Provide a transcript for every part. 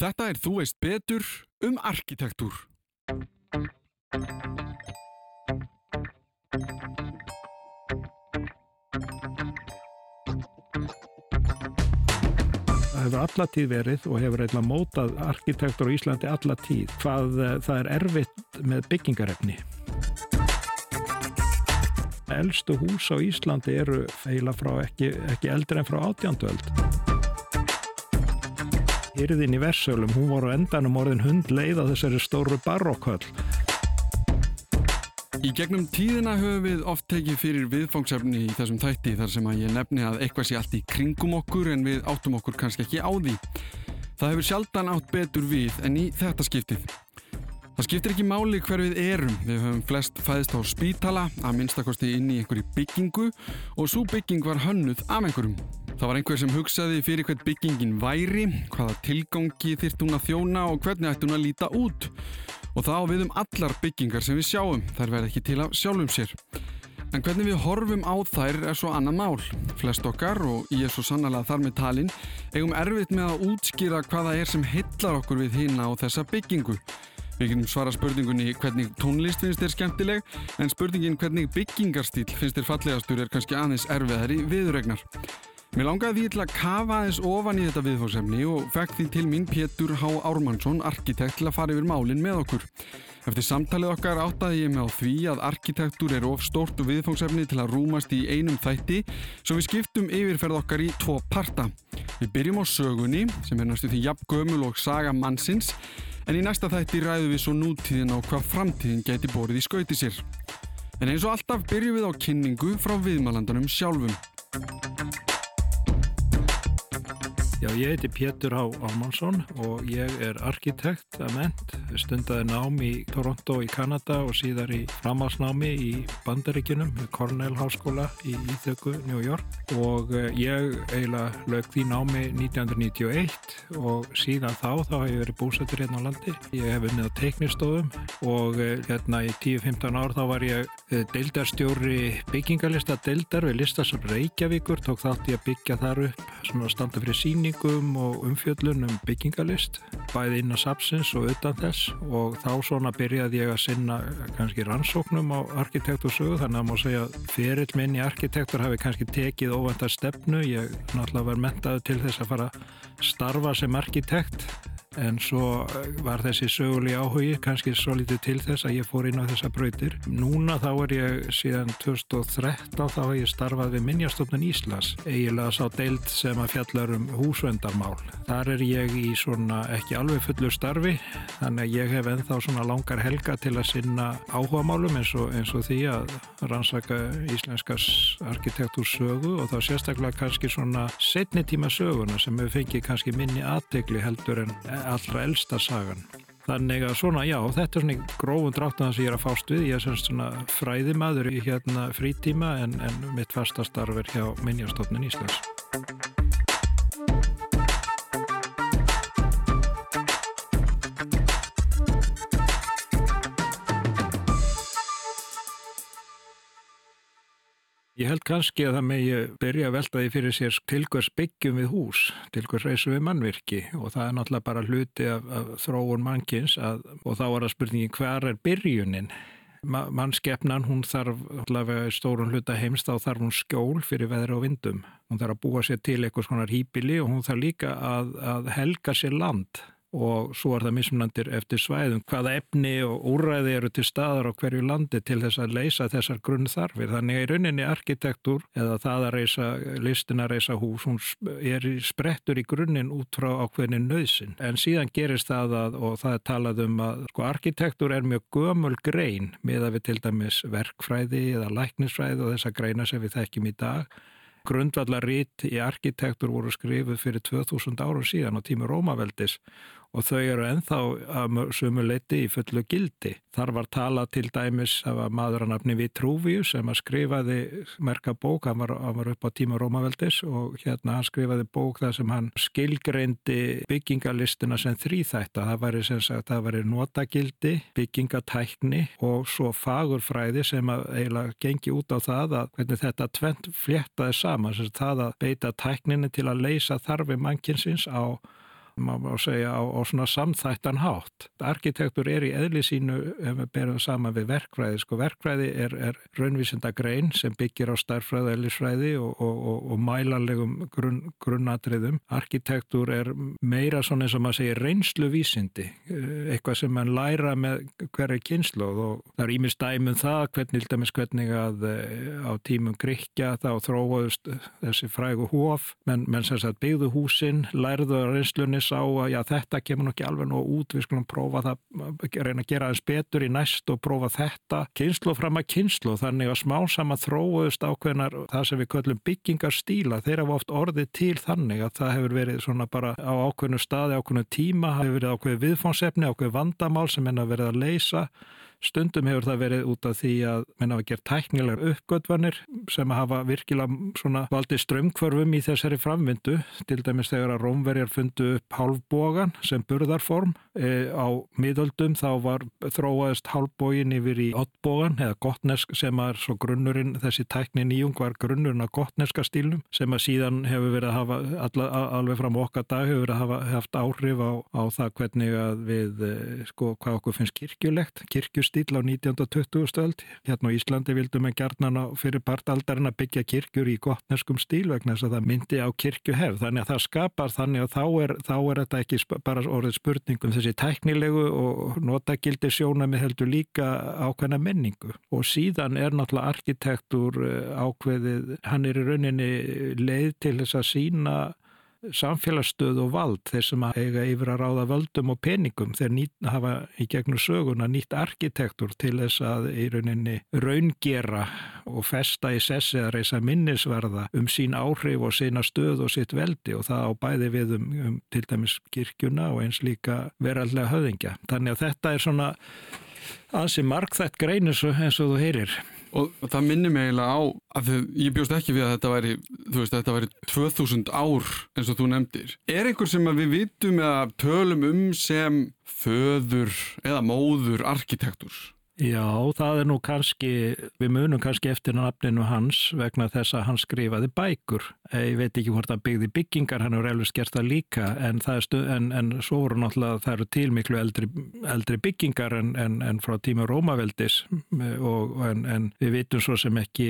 Þetta er Þú veist betur um arkitektúr. Það hefur allatíð verið og hefur eitthvað mótað arkitektur á Íslandi allatíð hvað eh, það er erfitt með byggingarefni. Elstu hús á Íslandi eru feila frá ekki, ekki eldri en frá átjánduöld. Hyrðin í Versölum, hún voru endanum orðin hundleið á þessari stóru barokkvöld. Í gegnum tíðina höfum við oft tekið fyrir viðfangsefni í þessum þætti þar sem að ég nefni að eitthvað sé allt í kringum okkur en við áttum okkur kannski ekki á því. Það hefur sjaldan átt betur við en í þetta skiptið. Það skiptir ekki máli hver við erum. Við höfum flest fæðist á spítala, að minnstakosti inn í einhverju byggingu og svo bygging var hönnuð af einhverjum. Það var einhver sem hugsaði fyrir hvert byggingin væri, hvaða tilgangi þyrft hún að þjóna og hvernig ætti hún að líta út. Og það á við um allar byggingar sem við sjáum, þær verð ekki til að sjálfum sér. En hvernig við horfum á þær er svo annað mál. Flest okkar, og ég er svo sannlega þar með talin, eigum erfitt með að útskýra hvaða er sem hillar okkur við hýna á þessa byggingu. Við getum svara spurningunni hvernig tónlist finnst þér skemmtileg, en spurningin hvernig byggingarstíl finnst þér fallegastur er kannski aðeins erfiðar í viðregnar. Mér langaði því til að kafa aðeins ofan í þetta viðfóðsefni og fekk því til mín Pétur H. Ármannsson, arkitekt, til að fara yfir málinn með okkur. Eftir samtalið okkar áttaði ég með á því að arkitektur er of stórt viðfóðsefni til að rúmast í einum þætti, svo við skiptum yfirferð okkar í tvo parta. Við byrjum á sögunni, sem er næstu því jafn gömul og saga mannsins, en í næsta þætti ræðum við svo nútíðin á hvað framtíðin geti borið í skauti sér. En eins og alltaf byrjum við á kynningu frá viðmælandanum sjálfum. Já, ég heiti Pétur H. Ámansson og ég er arkitekt að ment, stundaði nám í Toronto í Kanada og síðar í framhalsnámi í Bandaríkinum við Cornell Háskóla í Íþöku, New York og eh, ég eiginlega lög því námi 1991 og síðan þá þá hef ég verið búsættur hérna á landi. Ég hef unnið á teiknistofum og eh, hérna í 10-15 ár þá var ég eh, deildarstjóri byggingalista deildar við listasar Reykjavíkur, tók þátt í að byggja þar upp, svona standa fyrir síning kynningum og umfjöllun um byggingalist bæði inn á sapsins og utan þess. Og þá svona byrjaði ég að sinna kannski rannsóknum á arkitektursögu þannig að má segja að ferill minn í arkitektur hafi kannski tekið óvænta stefnu. Ég náttúrulega var mentaði til þess að fara starfa sem arkitekt en svo eh, var þessi söguleg áhugi kannski svo litið til þess að ég fór inn á þessa brautir. Núna þá er ég síðan 2013 þá hef ég starfað við Minjastofnun Íslas eiginlega sá deild sem að fjallar um húsvendarmál. Þar er ég í svona ekki alveg fullu starfi þannig að ég hef enþá svona langar helga til að sinna áhuga málum eins og, eins og því að rannsaka íslenskas arkitektúrsögu og þá sérstaklega kannski svona setni tíma söguna sem hefur fengið kannski minni aðtegli heldur en allra elsta sagan. Þannig að svona, já, þetta er svona grófum dráttan sem ég er að fást við. Ég er svona fræðimaður í hérna frítíma en, en mitt fastastarf er hjá Minjastofnun Íslands. Ég held kannski að það megi byrja að velta því fyrir sér til hvers byggjum við hús, til hvers reysum við mannvirki og það er náttúrulega bara hluti af, af þróun mannkins að, og þá er það spurningin hver er byrjunin? Ma, mannskeppnan hún þarf allavega stórun hluta heimst þá þarf hún skjól fyrir veðra og vindum. Hún þarf að búa sér til eitthvað svona hýpili og hún þarf líka að, að helga sér land og svo er það mismunandir eftir svæðum hvaða efni og úræði eru til staðar á hverju landi til þess að leysa þessar grunnþarfir. Þannig að í rauninni arkitektur eða það að reysa listin að reysa hús, hún er sprettur í grunninn út frá ákveðnin nöðsin. En síðan gerist það að, og það er talað um að sko, arkitektur er mjög gömul grein með að við til dæmis verkfræði eða læknisfræði og þessa greina sem við þekkjum í dag grundvallarít í arkitektur voru skrifuð fyrir 2000 árum síðan á tími Rómaveldis og þau eru enþá að sumu leiti í fullu gildi. Þar var talað til dæmis af maður að nafni Vitruvius sem að skrifaði merka bók, hann var, hann var upp á tíma Rómaveldis og hérna hann skrifaði bók þar sem hann skilgreindi byggingalistuna sem þrýþætta. Það væri sem sagt, það væri notagildi, byggingatækni og svo fagurfræði sem að eiginlega gengi út á það að hvernig þetta tvent fléttaði saman, sem það að beita tækninni til að leysa þarfi mannkinsins á maður má segja, á, á svona samþættan hátt. Arkitektur er í eðli sínu, ef við berum saman við verkfræði, sko verkfræði er, er raunvísinda grein sem byggir á starfræði, ellisfræði og, og, og, og mælanlegum grunn, grunnatriðum. Arkitektur er meira svona eins og maður segir reynsluvísindi, eh, eitthvað sem mann læra með hverju kynslu og það er ímist dæmum það, hvernig, hvernig að eh, á tímum Gríkja þá þróaðust þessi frægu hóf, menn, menn sem sagt byggðu húsin, lærðu að reynslunni sá að já, þetta kemur nokkið alveg nú út, við skulum prófa það, reyna að gera aðeins betur í næst og prófa þetta, kynslu fram að kynslu, þannig að smá sama þróaðust ákveðnar það sem við köllum byggingarstíla, þeir hafa oft orðið til þannig að það hefur verið svona bara á ákveðnu staði, ákveðnu tíma, hefur verið ákveð viðfónsefni, ákveð vandamál sem hennar verið að leysa Stundum hefur það verið út af því að menn hafa gert tæknilegar uppgötvanir sem hafa virkilega valdið strömmkvörfum í þessari framvindu. Til dæmis þegar að Rómverjar fundu upp hálfbógan sem burðarform e, á miðöldum þá var þróaðist hálfbógin yfir í ottbógan eða gottnesk sem er svo grunnurinn, þessi tækni nýjung var grunnurinn að gottneska stílnum sem að síðan hefur verið að hafa alla, alveg fram okkar dag hefur verið að hafa haft áhrif á, á það hvernig að við e, sko hvað okkur finnst kirkjulegt, kirkjus stíl á 19. og 20. stöld. Hérna á Íslandi vildum við gerðna fyrir partaldarinn að byggja kirkjur í gottneskum stíl vegna þess að það myndi á kirkjuhef. Þannig að það skapar þannig að þá er, þá er þetta ekki bara orðið spurningum þessi tæknilegu og notagildi sjónami heldur líka ákveðna menningu. Og síðan er náttúrulega arkitektur eh, ákveðið, hann er í rauninni leið til þess að sína samfélagsstöð og vald þeir sem eiga yfir að ráða völdum og peningum þeir nýtt, hafa í gegnum söguna nýtt arkitektur til þess að í rauninni raungera og festa í sessi að reysa minnisverða um sín áhrif og sína stöð og sitt veldi og það á bæði við um, um til dæmis kirkjuna og eins líka veraldlega höfðingja. Þannig að þetta er svona ansi markþætt grein eins og þú heyrir og það minnir mig eiginlega á að ég bjóst ekki við að þetta væri þú veist, þetta væri 2000 ár eins og þú nefndir. Er einhver sem við vitum eða tölum um sem föður eða móður arkitekturs? Já, það er nú kannski, við munum kannski eftir nafninu hans vegna þess að hann skrifaði bækur. Ég veit ekki hvort hann byggði byggingar, hann hefur elvist gert það líka, en, það stu, en, en svo voru náttúrulega, það eru til miklu eldri, eldri byggingar en, en frá tíma Rómaveldis og en við vitum svo sem ekki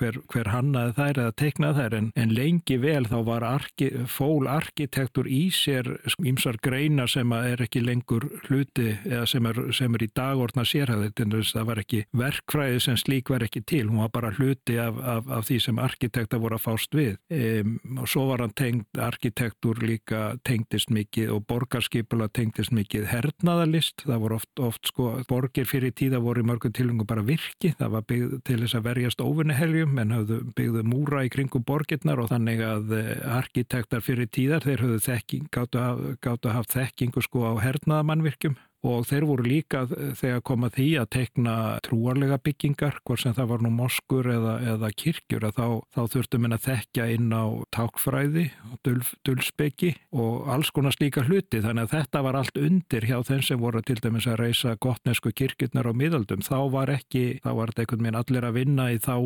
hver, hver hannaði þær eða teiknaði þær, en lengi vel þá var arki, fól arkitektur í sér ímsar greina sem er ekki lengur hluti eða sem er, sem er í dagorna sérhæðið það var ekki verkfræði sem slík var ekki til, hún var bara hluti af, af, af því sem arkitekta voru að fást við. Um, og svo var hann tengd arkitektur líka tengdist mikið og borgarskipula tengdist mikið hernaðalist, það voru oft, oft sko, borgir fyrir tíða voru í mörgum tilungum bara virki, það var byggð til þess að verjast óvinniheljum, menn hafðu byggðu múra í kringum borgirnar og þannig að eh, arkitektar fyrir tíðar, þeir hafðu þekking, gáttu að hafa þekkingu sko á hernaðamannvirkjum og þeir voru líka þegar komað því að tekna trúarlega byggingar, hvort sem það var nú moskur eða, eða kirkjur, þá, þá þurftum við að þekka inn á tákfræði og dulsbyggi og alls konar slíka hluti, þannig að þetta var allt undir hjá þeim sem voru til dæmis að reysa gottnesku kirkjurnar á miðaldum, þá var ekki, þá var þetta einhvern veginn allir að vinna í þá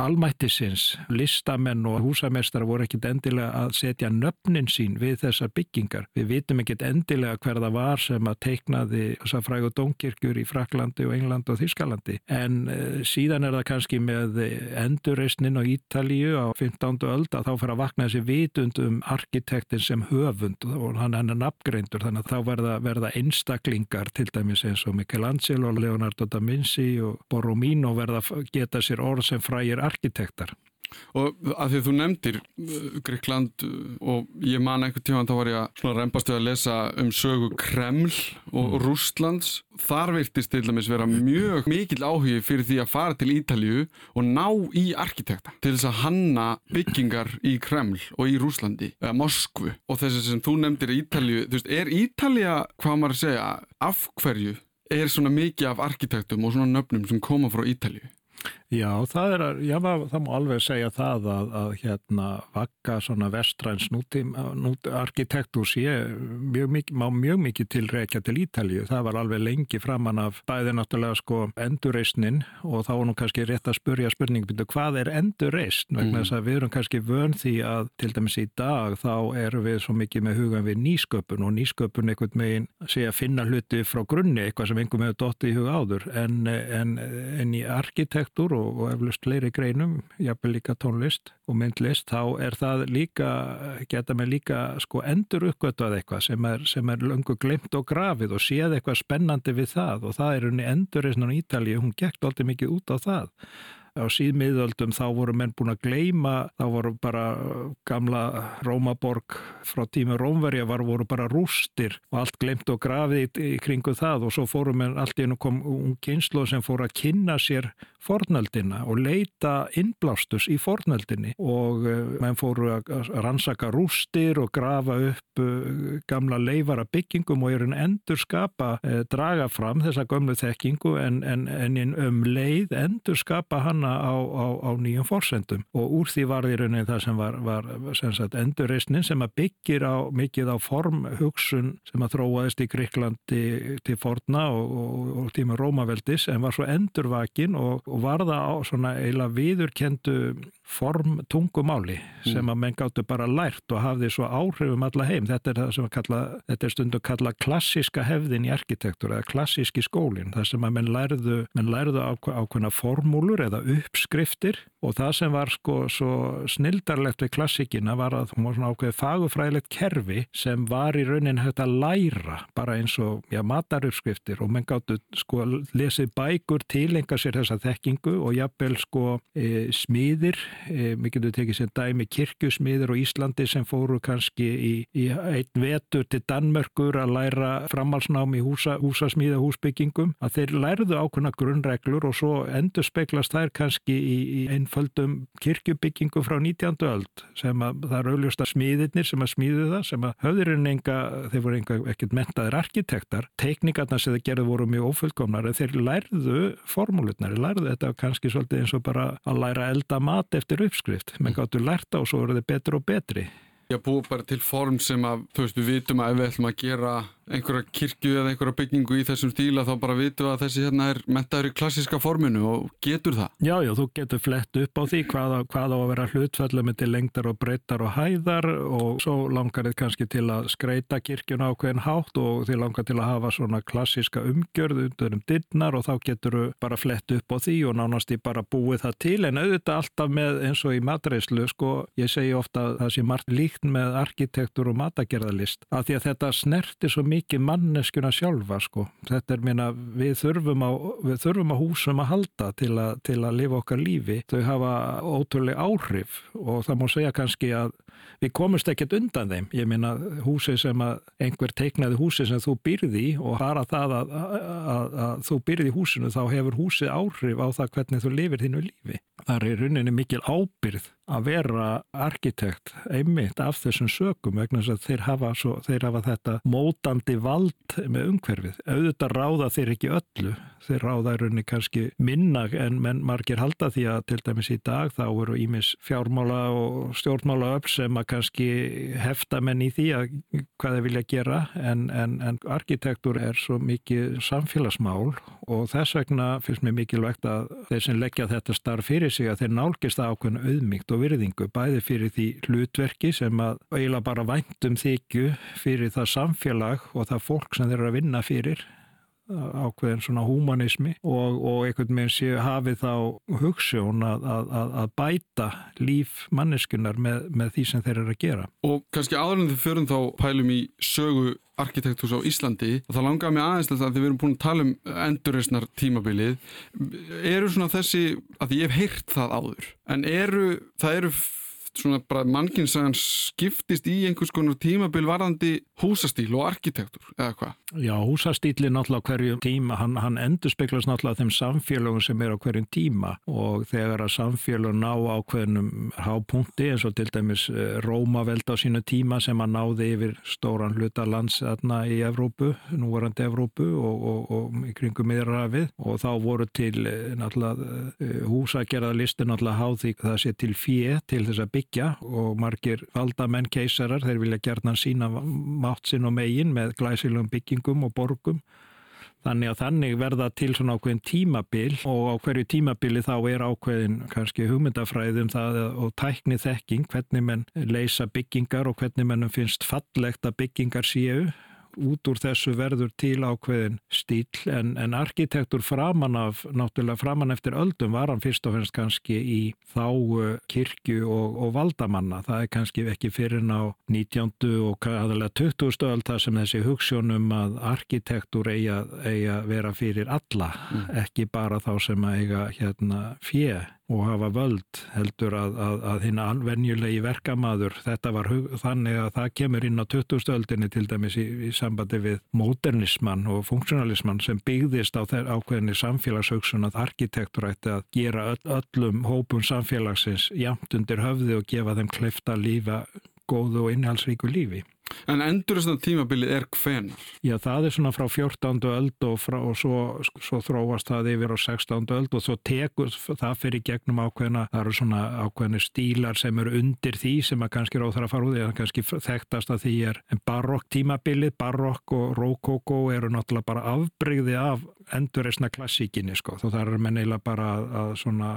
almættisins, listamenn og húsamestrar voru ekkit endilega að setja nöfnin sín við þessar byggingar. Við vitum ekkit endilega hver það var sem að teiknaði þessar fræg og dónkirkjur í Fraklandi og England og Þískalandi. En uh, síðan er það kannski með endurreysnin á Ítalíu á 15. öld að þá fyrir að vakna þessi vitund um arkitektin sem höfund og hann er nafngreindur þannig að þá verða, verða einstaklingar til dæmis eins og Michelangelo, Leonardo da Vinci og Borromino verða geta sér orð sem frægir arkitektar. Og að því þú nefndir uh, Gríkland uh, og ég man einhvern tíma þá var ég að svona reymbast við að lesa um sögu Kreml og mm. Rústlands. Þar virtist til dæmis vera mjög mikil áhugi fyrir því að fara til Ítalju og ná í arkitekta til þess að hanna byggingar í Kreml og í Rúslandi, eða Moskvu. Og þess að sem þú nefndir Ítalju, þú veist, er Ítalja, hvað maður að segja, af hverju er svona mikið af arkitektum og svona nöfnum sem koma frá Ítalju? Já, það er að, já, það má alveg segja það að, að hérna vakka svona vestræns nútim, nút, arkitektur sé mjög mikið, má mjög mikið til reykja til Ítalju. Það var alveg lengi framann af bæði náttúrulega sko endurreysnin og þá er nú kannski rétt að spurja spurningbyttu hvað er endurreysn vegna mm. þess að við erum kannski vön því að til dæmis í dag þá erum við svo mikið með hugan við nýsköpun og nýsköpun einhvern megin sé að finna hluti frá grunni eitthvað sem einhver með dotti í huga áður en, en, en í arkitektur og, og eflust fleiri greinum, jafnveg líka tónlist og myndlist, þá er það líka, geta með líka sko endur uppgötuð eitthvað sem er, sem er löngu glemt og grafið og séð eitthvað spennandi við það og það er unni endurreysnan í Ítalið, hún gekk alltaf mikið út á það á síðmiðöldum þá voru menn búin að gleima, þá voru bara gamla Rómaborg frá tíma Rómverja var voru bara rústir og allt glemt og grafið í, kringu það og svo fórum menn allt í ennum kom um kynslu sem fóru að kynna sér fornöldina og leita innblástus í fornöldinni og uh, menn fóru að rannsaka rústir og grafa upp uh, gamla leifara byggingum og er en endur skapa, uh, draga fram þessa gömlu þekkingu en, en, en um leið endur skapa hana á, á, á nýjum forsendum. Og úr því var því rauninni það sem var, var sem sagt, endurreysnin sem að byggir á mikið á formhugsun sem að þróaðist í Greiklandi til forna og, og, og tíma Rómaveldis en var svo endurvakin og og var það á svona eiginlega viðurkendu form tungumáli sem mm. að menn gáttu bara lært og hafði svo áhrifum alla heim. Þetta er það sem að kalla, þetta er stundu að kalla klassiska hefðin í arkitektur eða klassíski skólinn. Það sem að menn lærðu, menn lærðu ákveðna formúlur eða uppskriftir og það sem var sko svo snildarlegt við klassíkina var að það var svona ákveð fagufræðilegt kerfi sem var í raunin hægt að læra bara eins og já, mataruppskriftir og menn gáttu sko lesið bækur tilenga sér þessa þekkingu og jafnvel sko e, smiðir e, við getum tekið sem dæmi kirkjusmiður og Íslandi sem fóru kannski í, í einn vetur til Danmörkur að læra framhalsnám í húsa, húsasmíða húsbyggingum að þeir lærðu ákveðna grunnreglur og svo endur speklast þær kannski í, í einföldum kirkjubyggingum frá 19. öld sem að það er auðljósta smiðirnir sem að smíðu það sem að höfðurinn enga, þeir voru enga ekkert mentaðir arkitektar, teikningarna sem þeir gerðu voru mjög ófullkomnar þeir lærðu formúlutnar, þeir lærðu þetta kannski svolítið eins og bara að læra elda mat eftir eftir uppskrift menn gáttu lært á og svo eru þið betur og betri. Já, búið bara til form sem að, þú veist, við vitum að ef við ætlum að gera einhverja kirkju eða einhverja byggingu í þessum stíla þá bara vitum við að þessi hérna er mentaður í klassiska forminu og getur það? Já, já, þú getur flett upp á því hvað, hvað á að vera hlutfælla með til lengdar og breytar og hæðar og svo langar þið kannski til að skreita kirkjuna á hvern hátt og þið langar til að hafa svona klassiska umgjörð undir um dinnar og þá getur þau bara flett upp á því og nánast ég bara búið það til en auðvitað alltaf með eins og í matreyslu, sko, ég segi ofta að það sé margt líkt með arkitektur og matagerðalist að því að þetta snerti svo mikið manneskuna sjálfa sko. Þetta er minna, við þurfum á, við þurfum á húsum að halda til að, til að lifa okkar lífi. Þau hafa ótrúlega áhrif og það má segja kannski að við komumst ekkert undan þeim. Ég minna húsi sem að einhver teiknaði húsi sem þú byrði og bara það að, að, að þú byrði húsinu þá hefur húsi áhrif á það hvernig þú lifir þínu lífi. Það er í rauninni mikil ábyrð að vera arkitekt einmitt af þessum sökum vegna þess að þeir hafa, svo, þeir hafa þetta mótandi vald með umhverfið. Auðvitað ráða þeir ekki öllu, þeir ráða í rauninni kannski minna en margir halda því að til dæmis í dag þá eru ímis fjármála og stjórnmála upp sem að kannski hefta menn í því að hvað þeir vilja gera en, en, en arkitektur er svo mikið samfélagsmál og þess vegna finnst mér mikilvægt að þeir sem leggja þetta starf fyrir sig að þeir nálgist það ákveðna auðmygt og virðingu bæði fyrir því hlutverki sem að eiginlega bara væntum þykju fyrir það samfélag og það fólk sem þeir eru að vinna fyrir ákveðin svona humanismi og, og einhvern veginn séu hafið þá hugssjón að, að, að bæta líf manneskunar með, með því sem þeir eru að gera. Og kannski þið förum þá pælum í sögu arkitektús á Íslandi og það langar mig aðeins að þið verum búin að tala um endurreysnar tímabilið eru svona þessi, að ég hef heyrt það áður en eru, það eru svona bara mannkinsagan skiptist í einhvers konar tímabil varðandi húsastíl og arkitektur eða hvað? Já, húsastíli náttúrulega hverjum tíma, hann, hann endur speklast náttúrulega þeim samfélögum sem er á hverjum tíma og þegar að samfélög ná ákveðnum hápunkti eins og til dæmis eh, Rómaveld á sínu tíma sem að náði yfir stóran hluta lands þarna í Evrópu, núvarandi Evrópu og, og, og í kringum miðrafið og þá voru til eh, náttúrulega eh, húsagerðarlistin náttúrulega háð því það sé til fjö til þess að byggja og margir valdamenn keisarar, þeir vilja gerðna sína mátt sinn og megin með glæsilum byggingum og borgum. Þannig að þannig verða til svona ákveðin tímabil og á hverju tímabili þá er ákveðin kannski hugmyndafræðum það og tækni þekking hvernig menn leysa byggingar og hvernig mennum finnst fallegt að byggingar séu út úr þessu verður til ákveðin stíl en, en arkitektur framan af, náttúrulega framan eftir öldum var hann fyrst og fyrst kannski í þá kirkju og, og valdamanna. Það er kannski ekki fyrir ná 19. og aðalega 20. öld það sem þessi hugssjónum að arkitektur eiga, eiga vera fyrir alla, mm. ekki bara þá sem eiga hérna fjö og hafa völd heldur að, að, að hinn anvenjulegi verkamaður þetta var þannig að það kemur inn á 20. öldinni til dæmis í, í sambandi við modernismann og funksionalismann sem byggðist á þeir ákveðinni samfélagshugsun að arkitektur ætti að gera öll, öllum hópum samfélagsins jamt undir höfði og gefa þeim klefta lífa góðu og innhalsríku lífi. En endur þess að tímabilið er hvenar? Já, það er svona frá 14. öld og, frá, og svo, svo þróast það yfir á 16. öld og svo tekur það fyrir gegnum ákveðna, það eru svona ákveðni stílar sem eru undir því sem að kannski ráð þarf að fara út í, það kannski þekktast að því er barokk tímabilið, barokk og rókókó eru náttúrulega bara afbreyði af endurreysna klassíkinni sko, þá þarf menn eiginlega bara að, að svona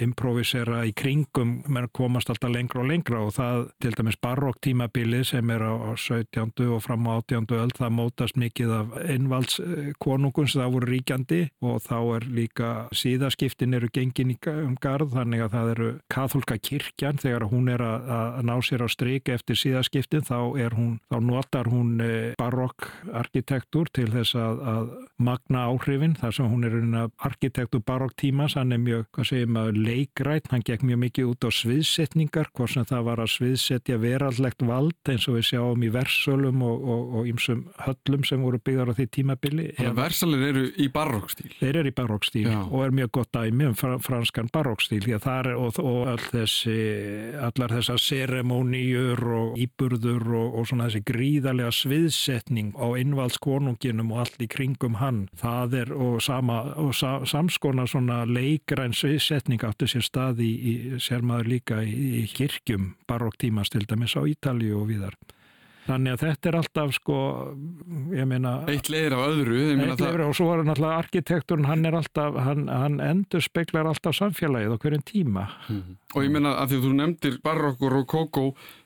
improvisera í kringum, menn komast alltaf lengra og lengra og það til dæmis barokk tímabilið sem er á á 17. og fram á 18. öll það mótast mikið af einvaldskonungun sem það voru ríkjandi og þá er líka síðaskiptin eru gengin um garð þannig að það eru katholka kirkjan þegar hún er að, að ná sér á stryk eftir síðaskiptin þá er hún, þá notar hún eh, barokk arkitektur til þess að, að magna áhrifin þar sem hún er arkitektur barokk tímas, hann er mjög, hvað segir maður, leikrætt, hann gekk mjög mikið út á sviðsetningar, hvort sem það var að sviðsetja verallegt vald eins og við sjá sjáum í versölum og ýmsum höllum sem voru byggðar á því tímabili. Versalir eru í barókstíl? Þeir eru í barókstíl og er mjög gott dæmi um franskan barókstíl því að það er og, og all þessi, allar þessar seremóníur og íburður og, og svona þessi gríðarlega sviðsetning á innvaldskonunginum og allt í kringum hann. Það er og, sama, og sa, samskona svona leikræn sviðsetning áttu sér stað í, í sér maður líka í, í kirkjum baróktímas til dæmis á Ítalju og viðar. Þannig að þetta er alltaf sko, ég meina... Eitt leir af öðru. Eitt leir og svo er náttúrulega arkitekturinn, hann er alltaf, hann, hann endur speklar alltaf samfélagið á hverjum tíma. Mm. Og ég meina að því að þú nefndir barokk og rokoko,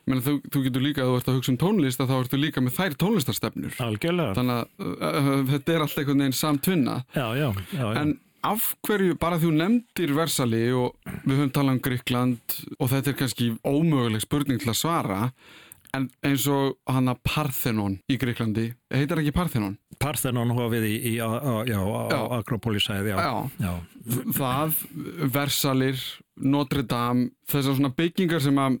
þú, þú getur líka að þú ert að hugsa um tónlist að þá ertu líka með þær tónlistarstefnur. Algjörlega. Þannig að uh, þetta er alltaf einhvern veginn samtvinna. Já, já, já. já. En af hverju, bara þú nefndir Versali og við höfum talað um Gríkland og þetta er kannski ómöguleg spurning til að svara En eins og hann að Parthenon í Greiklandi, heitir ekki Parthenon? Parthenon hófið í, í á, á, já, á Akropolisæði, já. já. já. Það, Versalir, Notre Dame, þessar svona byggingar sem að,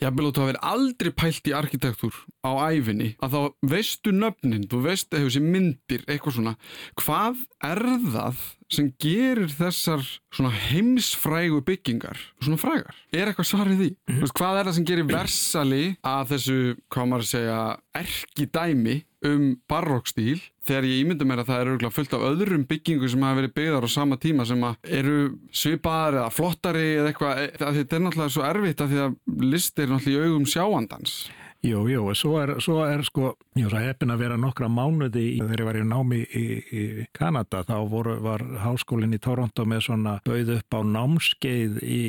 ég vil átta að vera aldrei pælt í arkitektur á æfinni, að þá veistu nöfnin, þú veist eitthvað sem myndir, eitthvað svona. Hvað er það sem gerir þessar svona heimsfrægu byggingar svona frægar? Er eitthvað svarið því? Mm -hmm. Hvað er það sem gerir Versali að þessu, hvað maður segja, erki dæmi um barókstíl þegar ég ímynda mér að það eru fullt af öðrum byggingu sem hafa verið byggðar á sama tíma sem eru svipaðar eða flottari eða eitthvað, þetta er náttúrulega svo erfitt að því að list er náttúrulega í augum sjáandans Jú, jú, svo er, svo er sko, ég var heppin að vera nokkra mánuði í, þegar ég var í námi í, í Kanada, þá voru, var háskólinn í Toronto með svona bauð upp á námskeið í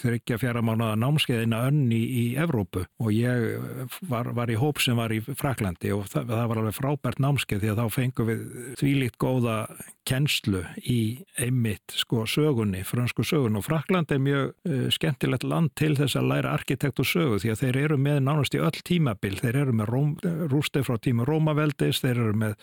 þryggja fjara mánuða námskeiðina önni í, í Evrópu. Og ég var, var í hóp sem var í Fraklandi og það, það var alveg frábært námskeið því að þá fengum við þvílíkt góða kennslu í einmitt sko sögunni, fransku sögun og Frakland er mjög uh, skemmtilegt land til þess að læra arkitekt og sögu því að þeir eru með nánast í öll tímabil, þeir eru með rústið frá tíma Rómaveldis, þeir eru með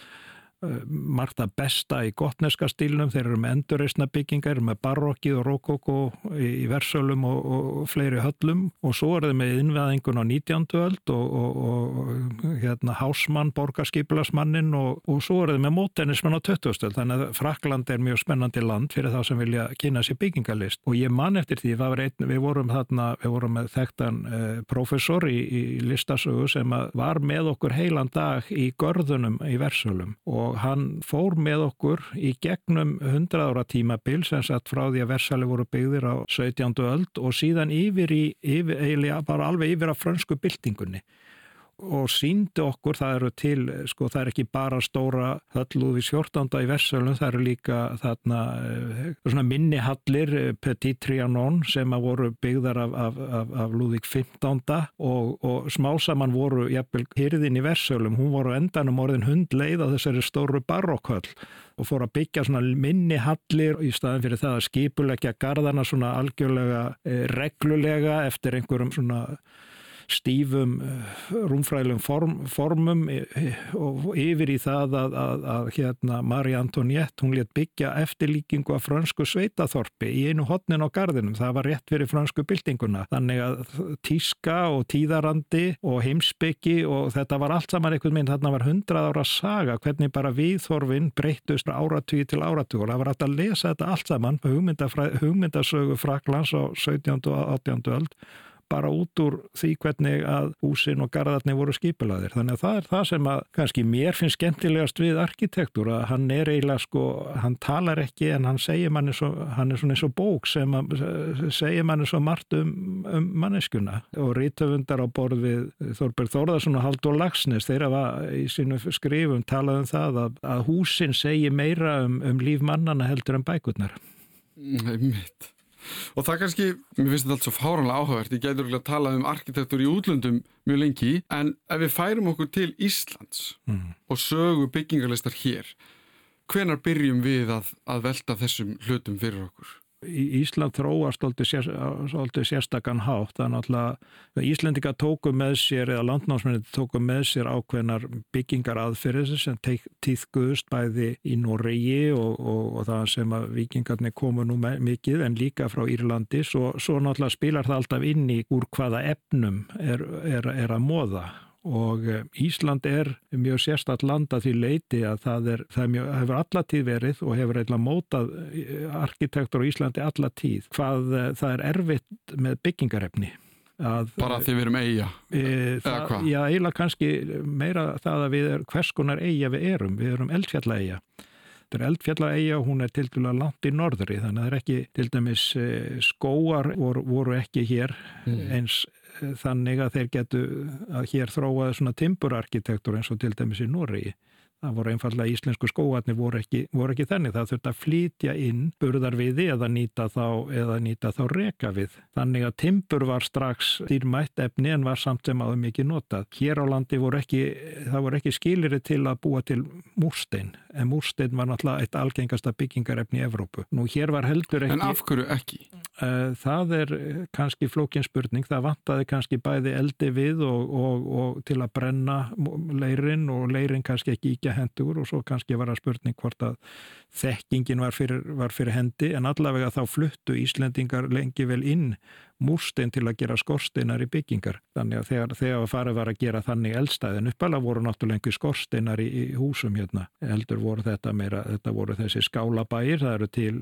margt að besta í gotneska stílnum, þeir eru með endurreysna byggingar, með barokkið og rokoko í, versölum og, og fleiri höllum og svo er þeir með innveðingun á 19. öld og, og hérna, hásmann, borgarskipilasmannin og svo er þeir með mótennismann á 20. öld, þannig að Frakland er mjög spennandi land fyrir þá sem vilja kynna sér byggingalist og ég man eftir því, einn, við vorum þarna, við vorum með þekktan eh, professor í, í listasögu sem var með okkur heilan dag í görðunum í versölum og hann fór með okkur í gegnum 100 ára tímabil sem satt frá því að versali voru byggðir á 17. öld og síðan yfir í, yfir, eiginlega bara alveg yfir á frönsku byltingunni og síndi okkur, það eru til sko það er ekki bara stóra hölluði fjórtanda í Versölum, það eru líka þarna eh, minnihallir eh, Petit Trianon sem að voru byggðar af, af, af, af Lúðík 15. og, og smásamann voru jafnvel hyrðin í Versölum, hún voru endanum orðin hundleið á þessari stóru barokköll og fór að byggja svona minnihallir í staðin fyrir það að skipulegja gardana svona algjörlega eh, reglulega eftir einhverjum svona stífum eh, rúmfræðilegum form, formum og yfir í það að, að, að hérna Marie Antoinette hún létt byggja eftirlíkingu af fransku sveitaþorpi í einu hotnin á gardinum það var rétt fyrir fransku byltinguna þannig að tíska og tíðarandi og heimsbyggi og þetta var allt saman einhvern veginn þarna var hundrað ára saga hvernig bara viðþorfin breytust áratugir til áratugur það var alltaf að lesa þetta allt saman hugmyndasögu Fraklands á 17. og 18. öld bara út úr því hvernig að húsin og gardarnir voru skipulaðir. Þannig að það er það sem að kannski mér finnst skemmtilegast við arkitektur að hann er eiginlega sko, hann talar ekki en hann segir manni svo, hann er svona eins og bók sem að, segir manni svo margt um, um manneskuna og rítöfundar á borð við Þorberg Þórðarsson og Haldur Lagsnes þeirra var í sínu skrifum talað um það að, að húsin segir meira um, um líf mannana heldur en bækurnar. Nei, mitt. Og það kannski, mér finnst þetta allt svo fáranlega áhugavert, ég ekki að tala um arkitektur í útlöndum mjög lengi, en ef við færum okkur til Íslands mm. og sögu byggingarleistar hér, hvenar byrjum við að, að velta þessum hlutum fyrir okkur? Ísland þróast svolítið sérstakann hátt. Þannig að Íslendinga tóku með sér eða landnámsmennir tóku með sér ákveðnar byggingar aðferðis sem týðguðust bæði í Noregi og, og, og það sem að vikingarnir komu nú mikið en líka frá Írlandi. Svo, svo náttúrulega spilar það alltaf inn í úr hvaða efnum er, er, er að móða og eh, Ísland er mjög sérstatt landa því leiti að það, er, það mjög, hefur allatíð verið og hefur eitthvað mótað eh, arkitektur á Íslandi allatíð hvað eh, það er erfitt með byggingarefni Að, bara því við erum eiga e, það, já, eiginlega kannski meira það að við erum hvers konar eiga við erum, við erum eldfjalla eiga þetta er eldfjalla eiga og hún er til dæla langt í norðri þannig að það er ekki til dæmis skóar voru, voru ekki hér mm. eins þannig að þeir getu að hér þróaði svona timburarkitektur eins og til dæmis í Nóri það voru einfallega íslensku skóarnir voru ekki, voru ekki þannig, það þurfti að flytja inn burðarviði eða nýta þá þá reka við. Þannig að timbur var strax dýrmætt efni en var samt sem aðum ekki notað. Hér á landi voru ekki, það voru ekki skiliri til að búa til múrstein, en múrstein var náttúrulega eitt algengasta byggingarefni í Evrópu. Nú hér var heldur ekki... En af hverju ekki? Eh, það er kannski flókin spurning, það vantaði kannski bæði eldi við og, og, og til að brenna leirin og leirin kannski ekki ekki hendur og svo kannski var það spurning hvort að þekkingin var fyrir, var fyrir hendi. En allavega þá fluttu Íslendingar lengi vel inn múrstein til að gera skorsteinar í byggingar. Þannig að þegar, þegar farið var að gera þannig eldstæðin uppala voru náttúrulega einhver skorsteinar í, í húsum hérna. Eldur voru þetta meira, þetta voru þessi skálabæir, það eru til,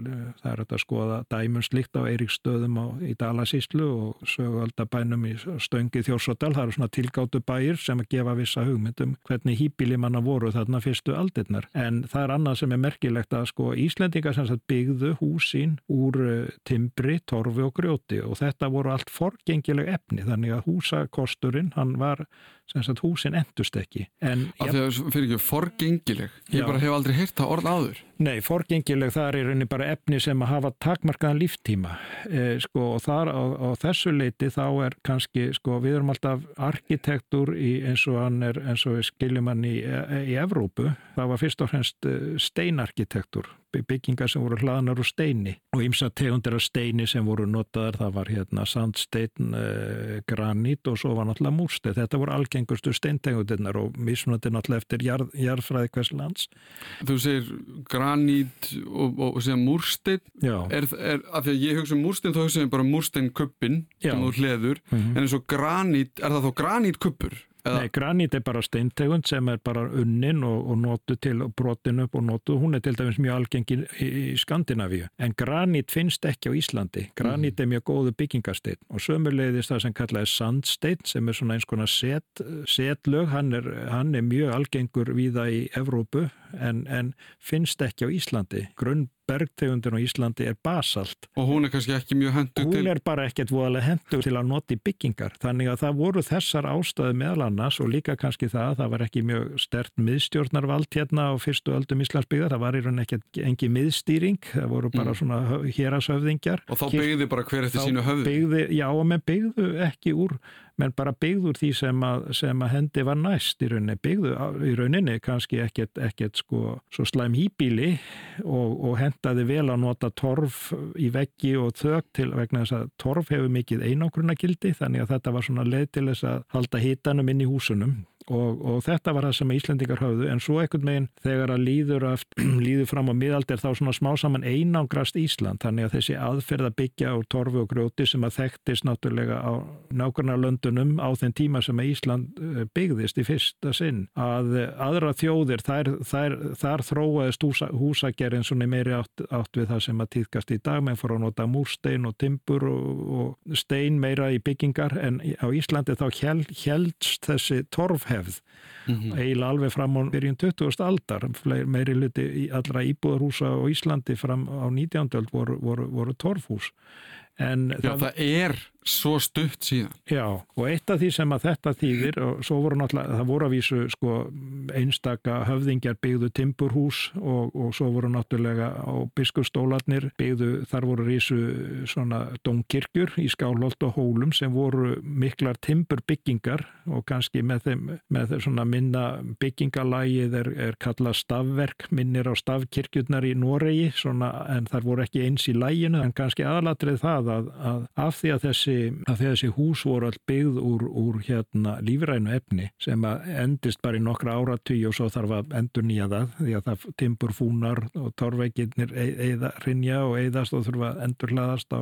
það eru að skoða dæmunslíkt á Eiríksstöðum á, í Dalasíslu og sögualdabænum í Stöngi Þjórsóttal, það eru svona tilgáttu bæir sem að gefa vissa hugmyndum hvernig hýpilimanna voru þarna fyrstu aldirnar. En það er annað sem er merkilegt að sko Íslendingar sem sagt byggðu húsín úr uh, timbri, torfi og grjóti og þetta voru allt forgengileg efni þannig að húsakosturinn hann var sem sagt húsin endust ekki en, Af því að það fyrir ekki forgengileg. Ég já. bara hef aldrei heyrt það orð áður. Nei, forgengileg það er rauninni bara efni sem að hafa takmarkaðan líftíma. E, sko og þar á, á þessu leiti þá er kannski sko við erum alltaf arkitektur í eins og hann er eins og við skiljum hann í, í Evrópu. Það var fyrst og fremst e, steinarkitektur byggingar sem voru hlaðanar úr steini og ymsa tegundir af steini sem voru notaðar, það var hérna sandstein, eh, granít og svo var náttúrulega múrstein. Þetta voru algengustu steintegundirnar og mismunandi náttúrulega eftir jarð, jarðfræði hvers lands. Þú segir granít og, og, og segja múrstein. Er, er, af því að ég hugsa um múrstein, þá hugsa ég bara múrsteinkuppin sem þú hleður, Mhm. en eins og granít, er það þá granítkuppur? Nei, granít er bara steintegund sem er bara unnin og, og notu til brotin upp og notu. Hún er til dæmis mjög algengi í, í Skandinavíu. En granít finnst ekki á Íslandi. Granít er mjög góðu byggingasteinn og sömulegðist það sem kallaði sandsteinn sem er svona eins konar set, setlög. Hann er, hann er mjög algengur víða í Evrópu en, en finnst ekki á Íslandi. Grunn bergtegundin á Íslandi er basalt. og hún er kannski ekki mjög hendur Hún til... er bara ekkert voðalega hendur til að nota í byggingar. Þannig að það voru þessar ástæðu meðal annars og líka kannski það að það var ekki mjög stert miðstjórnarvald hérna á fyrstu öldum Íslandsbyggða. Það var í raun ekki engi miðstýring. Það voru bara Mm. svona hérashöfðingjar. Og þá byggði bara hver eftir sínu höfði. byggði, já, og menn byggðu ekki úr, menn bara byggðu úr því sem að, sem að hendi var næst í rauninni. Byggðu á- í rauninni kannski ekkert, ekkert sko, svo slæm hýbíli og, og hendaði vel að nota torf í veggi og þög til vegna þess að torf hefur mikið einangrunagildi þannig að þetta var svona leið til þess að halda hitanum inn í húsunum og, og þetta var það sem Íslendingar höfðu. En svo ekkert meginn þegar að líður, aft, líður fram á miðaldir þá svona smá saman einangrast Ísland. Þannig að þessi aðferð að byggja úr torfi og grjóti sem að þekktist náttúrulega á nákvæmna löndunum á þeim tíma sem að Ísland eh, byggðist í fyrsta sinn. Að eh, aðra þjóðir þær, þær, þar þróaðist húsa, húsagerinn svona meiri átt, átt við það sem að týðkast í dag. Menn fór að nota múrstein og timbur og, og stein meira í byggingar. En á Íslandi þá hel, heldst þessi torfhefð Mhm. eiginlega alveg fram á byrjun 20. aldar meiri hluti í allra íbúðarhúsa á Íslandi fram á 19. öld voru, voru, voru torfhús en Já, það er svo stutt síðan. Já, og eitt af því sem að þetta þýðir og svo voru náttúrulega, það voru að vísu sko einstaka höfðingjar byggðu timburhús og, og svo voru náttúrulega á biskustólarnir byggðu, þar voru rísu svona domkirkjur í Skálholt og Hólum sem voru miklar timburbyggingar og kannski með þeim, með þeim svona minna byggingalægið er, er kallað stafverk, minnir á stafkirkjurnar í Noregi, svona, en þar voru ekki eins í læginu, en kannski aðalatrið það að, að af því að þessi, því að þessi hús voru all byggð úr, úr hérna lífrænu efni sem endist bara í nokkra áratví og svo þarf að endur nýja það því að það timpur fúnar og torveikirnir eða rinja og eðast og þurfa að endur hlaðast á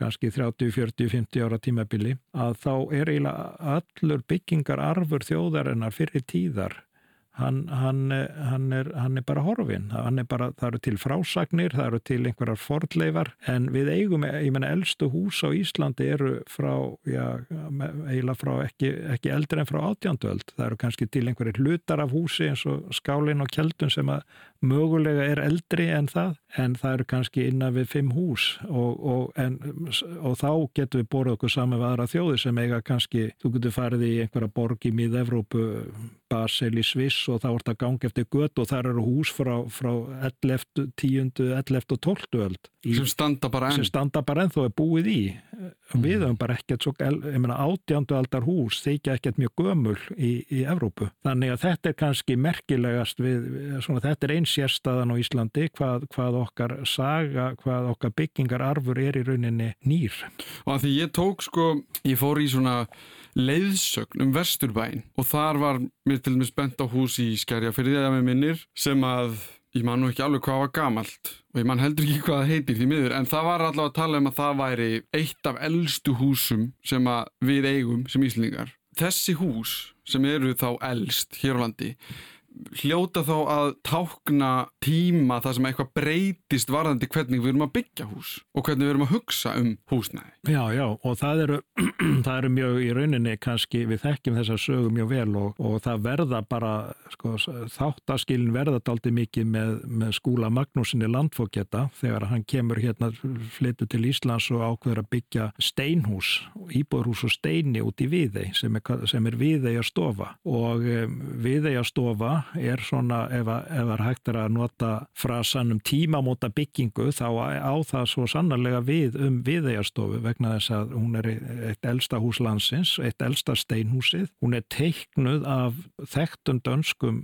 kannski 30, 40, 50 ára tímabili að þá er eiginlega allur byggingararfur þjóðarinnar fyrir tíðar Hann, hann, hann, er, hann er bara horfin, er bara, það eru til frásagnir, það eru til einhverjar fordleifar en við eigum, ég menna, eldstu hús á Íslandi eru frá, já, eiginlega frá ekki, ekki eldri en frá átjánduöld, það eru kannski til einhverjir hlutar af húsi eins og skálin og kjeldun sem að mögulega er eldri en það, en það eru kannski innan við fimm hús. Og, og, en, og þá getum við borðið okkur saman við aðra þjóði sem eiga kannski, þú getur farið í einhverja borg í mið-Evrópu, Basel í Sviss og þá er þetta gangi eftir gött og þar eru hús frá, frá 11, 10, 11 og 12 öld í, sem standa bara enn sem standa bara ennþá er búið í Mm. við höfum bara ekkert svo, ég meina átjándu aldar hús þykja ekkert mjög gömul í, í Evrópu. Þannig að þetta er kannski merkilegast við, svona þetta er eins sérstaðan á Íslandi hvað, hvað okkar saga, hvað okkar byggingararfur er í rauninni nýr. og að því ég tók sko, ég fór í svona leiðsögn um Vesturbæn og þar var mér til dæmis bent á hús í Skerjafyrði eða með minnir sem að ég man nú ekki alveg hvað var gamalt og ég man heldur ekki hvað það heitir því miður en það var allavega að tala um að það væri eitt af eldstu húsum sem við eigum sem Íslingar. Þessi hús sem eru þá eldst hér á landi hljóta þá að tákna tíma það sem eitthvað breytist varðandi hvernig við erum að byggja hús og hvernig við erum að hugsa um húsnæði. Já, já, og það eru, það eru mjög í rauninni kannski, við þekkjum þessa sögu mjög vel og, og það verða bara, sko, þáttaskilin verða daldi mikið með, með skúla Magnúsinni landfókjeta þegar hann kemur hérna, flyttu til Íslands og ákveður að byggja steinhús, íbúðurhús og steini út í Viðei sem er, sem er Viðei að stofa og um, Viðei að stofa er svona, ef það er hægt er að nota frasan um tímamóta byggingu þá á það svo sannarlega við um viðeigjastofu vegna þess að hún er eitt elsta hús landsins, eitt elsta steinhúsið. Hún er teiknuð af þekktum dönskum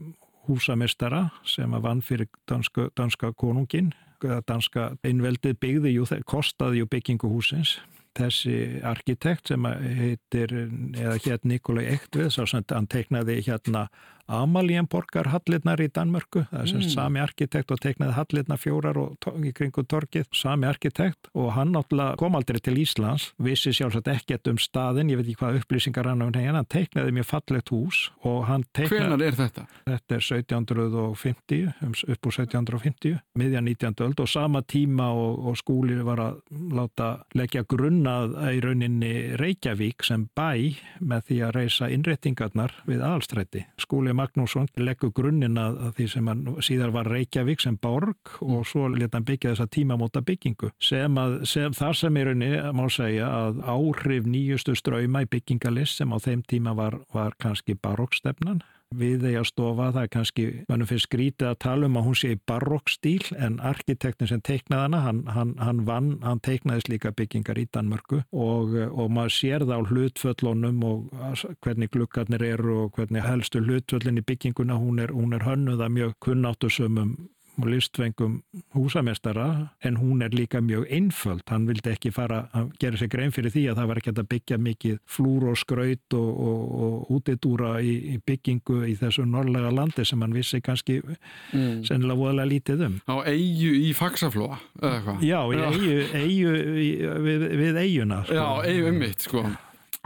húsamestara sem að vann fyrir danska, danska konungin danska einveldið byggði jú, kostaði jú byggingu húsins þessi arkitekt sem heitir eða hér Nikolai Ektvið svo sem hann teiknaði hérna Amalienborgar hallirnar í Danmörku það er semst mm. sami arkitekt og teiknaði hallirnar fjórar og í kringu torkið sami arkitekt og hann náttúrulega kom aldrei til Íslands, vissi sjálfsagt ekkert um staðin, ég veit ekki hvað upplýsingar hann á henni hann teiknaði mjög fallegt hús og hann teiknaði... Hvenar er þetta? Þetta er 1750, um, upp úr 1750 miðja 19. öld og sama tíma og, og skúli var að láta leggja grunnað í rauninni Reykjavík sem bæ með því að reysa innrettingarnar við aðalstrætti. Skúli Magnússon leggur grunninn að því sem hann síðar var Reykjavík sem borg og svo leta hann byggja þessa tímamóta byggingu sem að sem, þar sem er unni má segja að áhrif nýjustu ströyma í byggingalist sem á þeim tíma var, var kannski barokkstefnan við þegar stofa, það er kannski mannum fyrir skrítið að tala um að hún sé í barokkstíl en arkitektin sem teiknaði hana hann, hann, hann vann, hann teiknaðis líka byggingar í Danmörku og, og maður sér það á hlutföllunum og hvernig glukkarnir eru og hvernig helstu hlutföllin í bygginguna hún er, hún er hönnuða mjög kunnáttusumum og listvengum húsamestara en hún er líka mjög einföld. Hann vildi ekki fara að gera sig grein fyrir því að það var ekki að byggja mikið flúr og skraut og, og, og útidúra í, í byggingu í þessu norrlega landi sem hann vissi kannski mm. sennilega voðalega lítið um. Á eigu í faksaflóa eða hvað? Já, í eigu, eigu við, við eiguna. Sko. Já, eigu um mitt sko.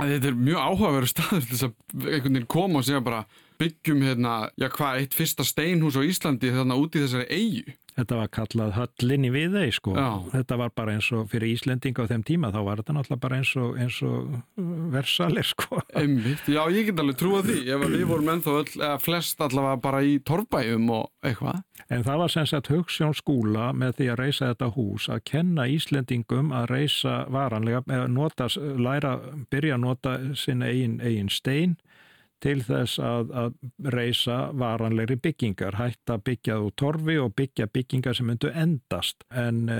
Þetta er mjög áhugaveru staður til þess að einhvern veginn koma og segja bara byggjum hérna, já hvað, eitt fyrsta steinhús á Íslandi þarna úti í þessari eigu. Þetta var kallað höllin í viðei sko. Já. Þetta var bara eins og fyrir Íslendinga á þeim tíma þá var þetta náttúrulega bara eins og, eins og uh, versalir sko. Einmitt, já ég get alveg trúa því. Ef við vorum ennþá öll, eða flest allavega bara í torfbæjum og eitthvað. En það var sem sagt hugssjón skúla með því að reysa þetta hús að kenna Íslendingum að reysa varanlega, nota, læra, byrja að nota sinna eigin, eigin stein til þess að, að reysa varanleiri byggingar, hætta byggjað úr torfi og byggja byggingar sem myndu endast. En e,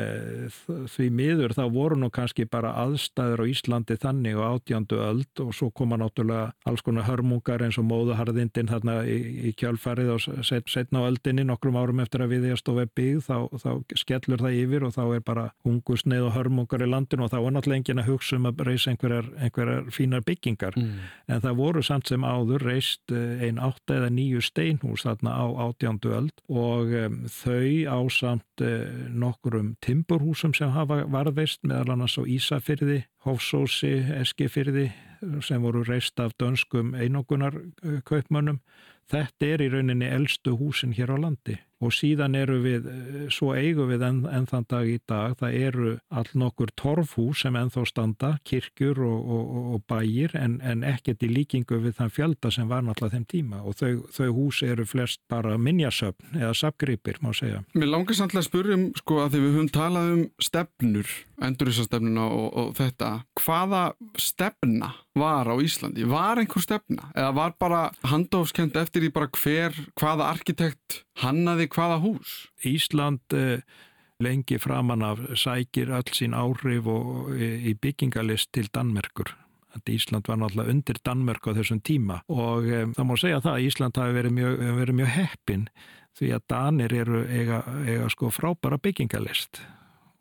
því miður þá voru nú kannski bara aðstæður á Íslandi þannig og átjándu öld og svo koma náttúrulega alls konar hörmungar eins og móðuharðindin þarna í, í kjálfarið og set, setna á öldinni nokkrum árum eftir að við að stofa byggð þá, þá skellur það yfir og þá er bara hungusneið og hörmungar í landinu og þá er náttúrulega engin að hugsa um að reysa einhverjar, einhverjar fínar byggingar. Mm. En það voru samt sem áður áður reist eh, einn átta eða nýju steinhús þarna á átjándu öld og um, þau á samt uh, nokkurum timburhúsum sem hafa varðveist meðal annars á Ísafyrði, Hófsósi, Eskifyrði sem voru reist af dönskum einogunar kaupmönnum. Þetta er í rauninni eldstu húsin hér á landi og síðan eru við, eh, svo eigum við enn, enn þann dag í dag, það eru all nokkur torfhús sem ennþá standa, kirkjur og, og, og bæjir en, en ekkert í líkingu við þann fjölda sem var náttúrulega þeim tíma og þau, þau hús eru flest bara minjasöfn eða sapgripir má segja. Mér langar samt að spyrjum sko að því við höfum talað um stefnur, enduristastefnuna og, og þetta, hvaða stefna var á Íslandi? Var einhver stefna? Eða var bara handofskend eftir því bara hver, hvaða arkitekt hannaði hvaða hús? Ísland eh, lengi framann af sækir öll sín áhrif og, e, í byggingalist til Danmerkur. Ísland var náttúrulega undir Danmörk á þessum tíma og e, það má segja það að Ísland hafi verið mjög, verið mjög heppin því að Danir eru eiga, eiga sko frábæra byggingalist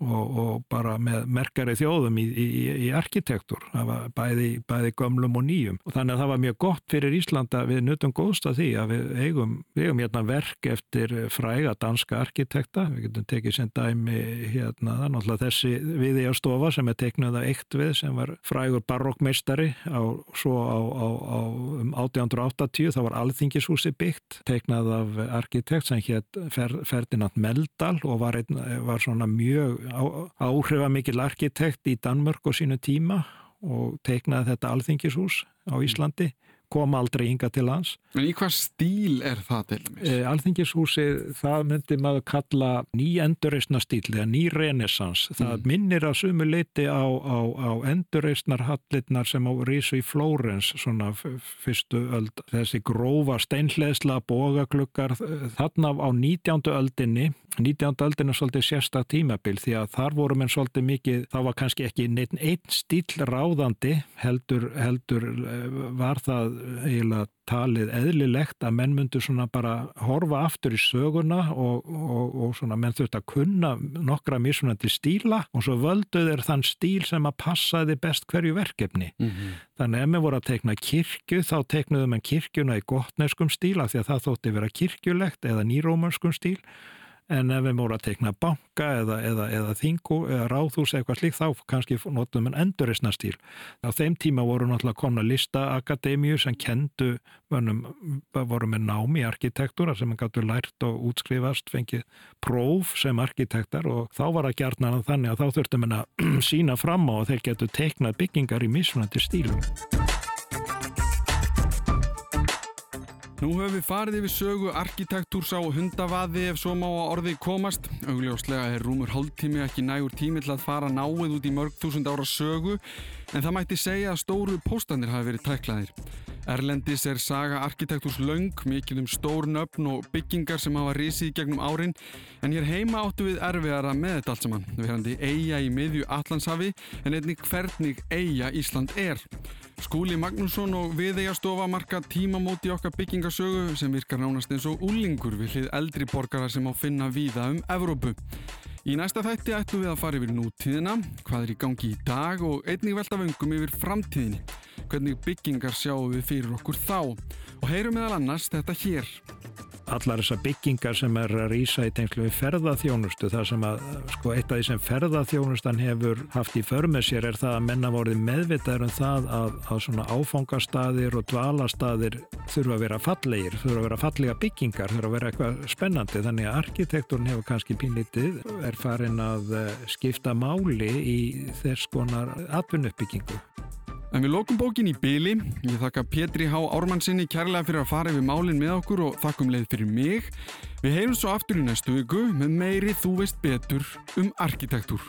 og, og bara með merkari þjóðum í, í, í arkitektur það bæði, bæði gömlum og nýjum. Og þannig að það var mjög gott fyrir Íslanda við nutum góðst að því að við eigum, við eigum hérna verk eftir fræga danska arkitekta, við getum tekið sem dæmi hérna, það er náttúrulega þessi viðíastofa sem er teiknuð að eitt við sem var frægur barokkmeistari á, svo á, á, á um 1880 þá var Alþingishúsi byggt teiknað af arkitekt sem hétt Ferdinand Meldal og var, einn, var svona mjög áhrifamikil arkitekt í Danmörk og sínu tíma og teiknaði þetta alþingishús á Íslandi kom aldrei ynga til hans. En í hvað stíl er það til dæmis? E, Alþingishúsi, það myndi maður kalla ný endurreysna stíl eða ný renesans. Það mm. minnir að sumu leiti á, á, á endurreysnar hallirnar sem á Rísu í Flórens, svona fyrstu öld. Þessi grófa steinleðsla bógaklukkar, þarna á 19. öldinni 19. öldin er svolítið sérsta tímabil því að þar voru menn svolítið mikið, þá var kannski ekki neitt einn stíl ráðandi heldur, heldur var það eiginlega talið eðlilegt að menn myndu svona bara horfa aftur í söguna og, og, og svona menn þurft að kunna nokkra mismunandi stíla og svo völdu þeir þann stíl sem að passaði best hverju verkefni. Mm -hmm. Þannig ef við vorum að teikna kirkju þá teiknuðum en kirkjuna í gottneskum stíla því að það þótti vera kirkjulegt eða nýrómanskum stíl en ef við mórum að tekna banka eða, eða, eða þingu eða ráðhús eitthvað slíkt þá kannski notum við endurisna stíl. Á þeim tíma voru náttúrulega komna listaakademíu sem kendu, voru með námi arkitektúra sem gáttu lært og útskrifast, fengið próf sem arkitektar og þá var það gert þannig að þá þurftum við að sína fram á og þeir getu teiknað byggingar í mismunandi stílum. Nú höfum við farið yfir sögu arkitektúrs á hundavaði ef svo má að orði komast. Augljóslega er rúmur hálftími ekki nægur tími til að fara náið út í mörg túsund ára sögu en það mætti segja að stóru póstanir hafi verið tæklaðir. Erlendis er saga arkitektúrs laung, mikil um stór nöfn og byggingar sem hafa risið gegnum árin en hér heima áttu við erfiðara með þetta allt saman. Við hefandi eiga í miðju Allandshafi en einnig hvernig eiga Ísland er. Skúli Magnússon og viðeigastofa marka tímamóti okkar byggingasögu sem virkar nánast eins og úlingur við hlið eldri borgara sem á finna víða um Evrópu. Í næsta þætti ætlum við að fara yfir nútíðina, hvað er í gangi í dag og einnig velta vöngum yfir framtíðinni. Hvernig byggingar sjáum við fyrir okkur þá og heyrum meðal annars þetta hér allar þessar byggingar sem er að rýsa í tengslu við ferðaþjónustu þar sem að sko eitt af því sem ferðaþjónustan hefur haft í förmið sér er það að menna vorið meðvitaður um það að, að svona áfangastadir og dvalastadir þurfa að vera fallegir, þurfa að vera fallega byggingar, þurfa að vera eitthvað spennandi þannig að arkitekturn hefur kannski pínlítið er farin að eh, skipta máli í þess konar atvinnuppbyggingu. En við lókum bókin í byli. Ég þakka Pétri Há Ármannsinni kærlega fyrir að fara yfir málinn með okkur og þakkum leið fyrir mig. Við heyrum svo aftur í næstu viku með meiri þú veist betur um arkitektúr.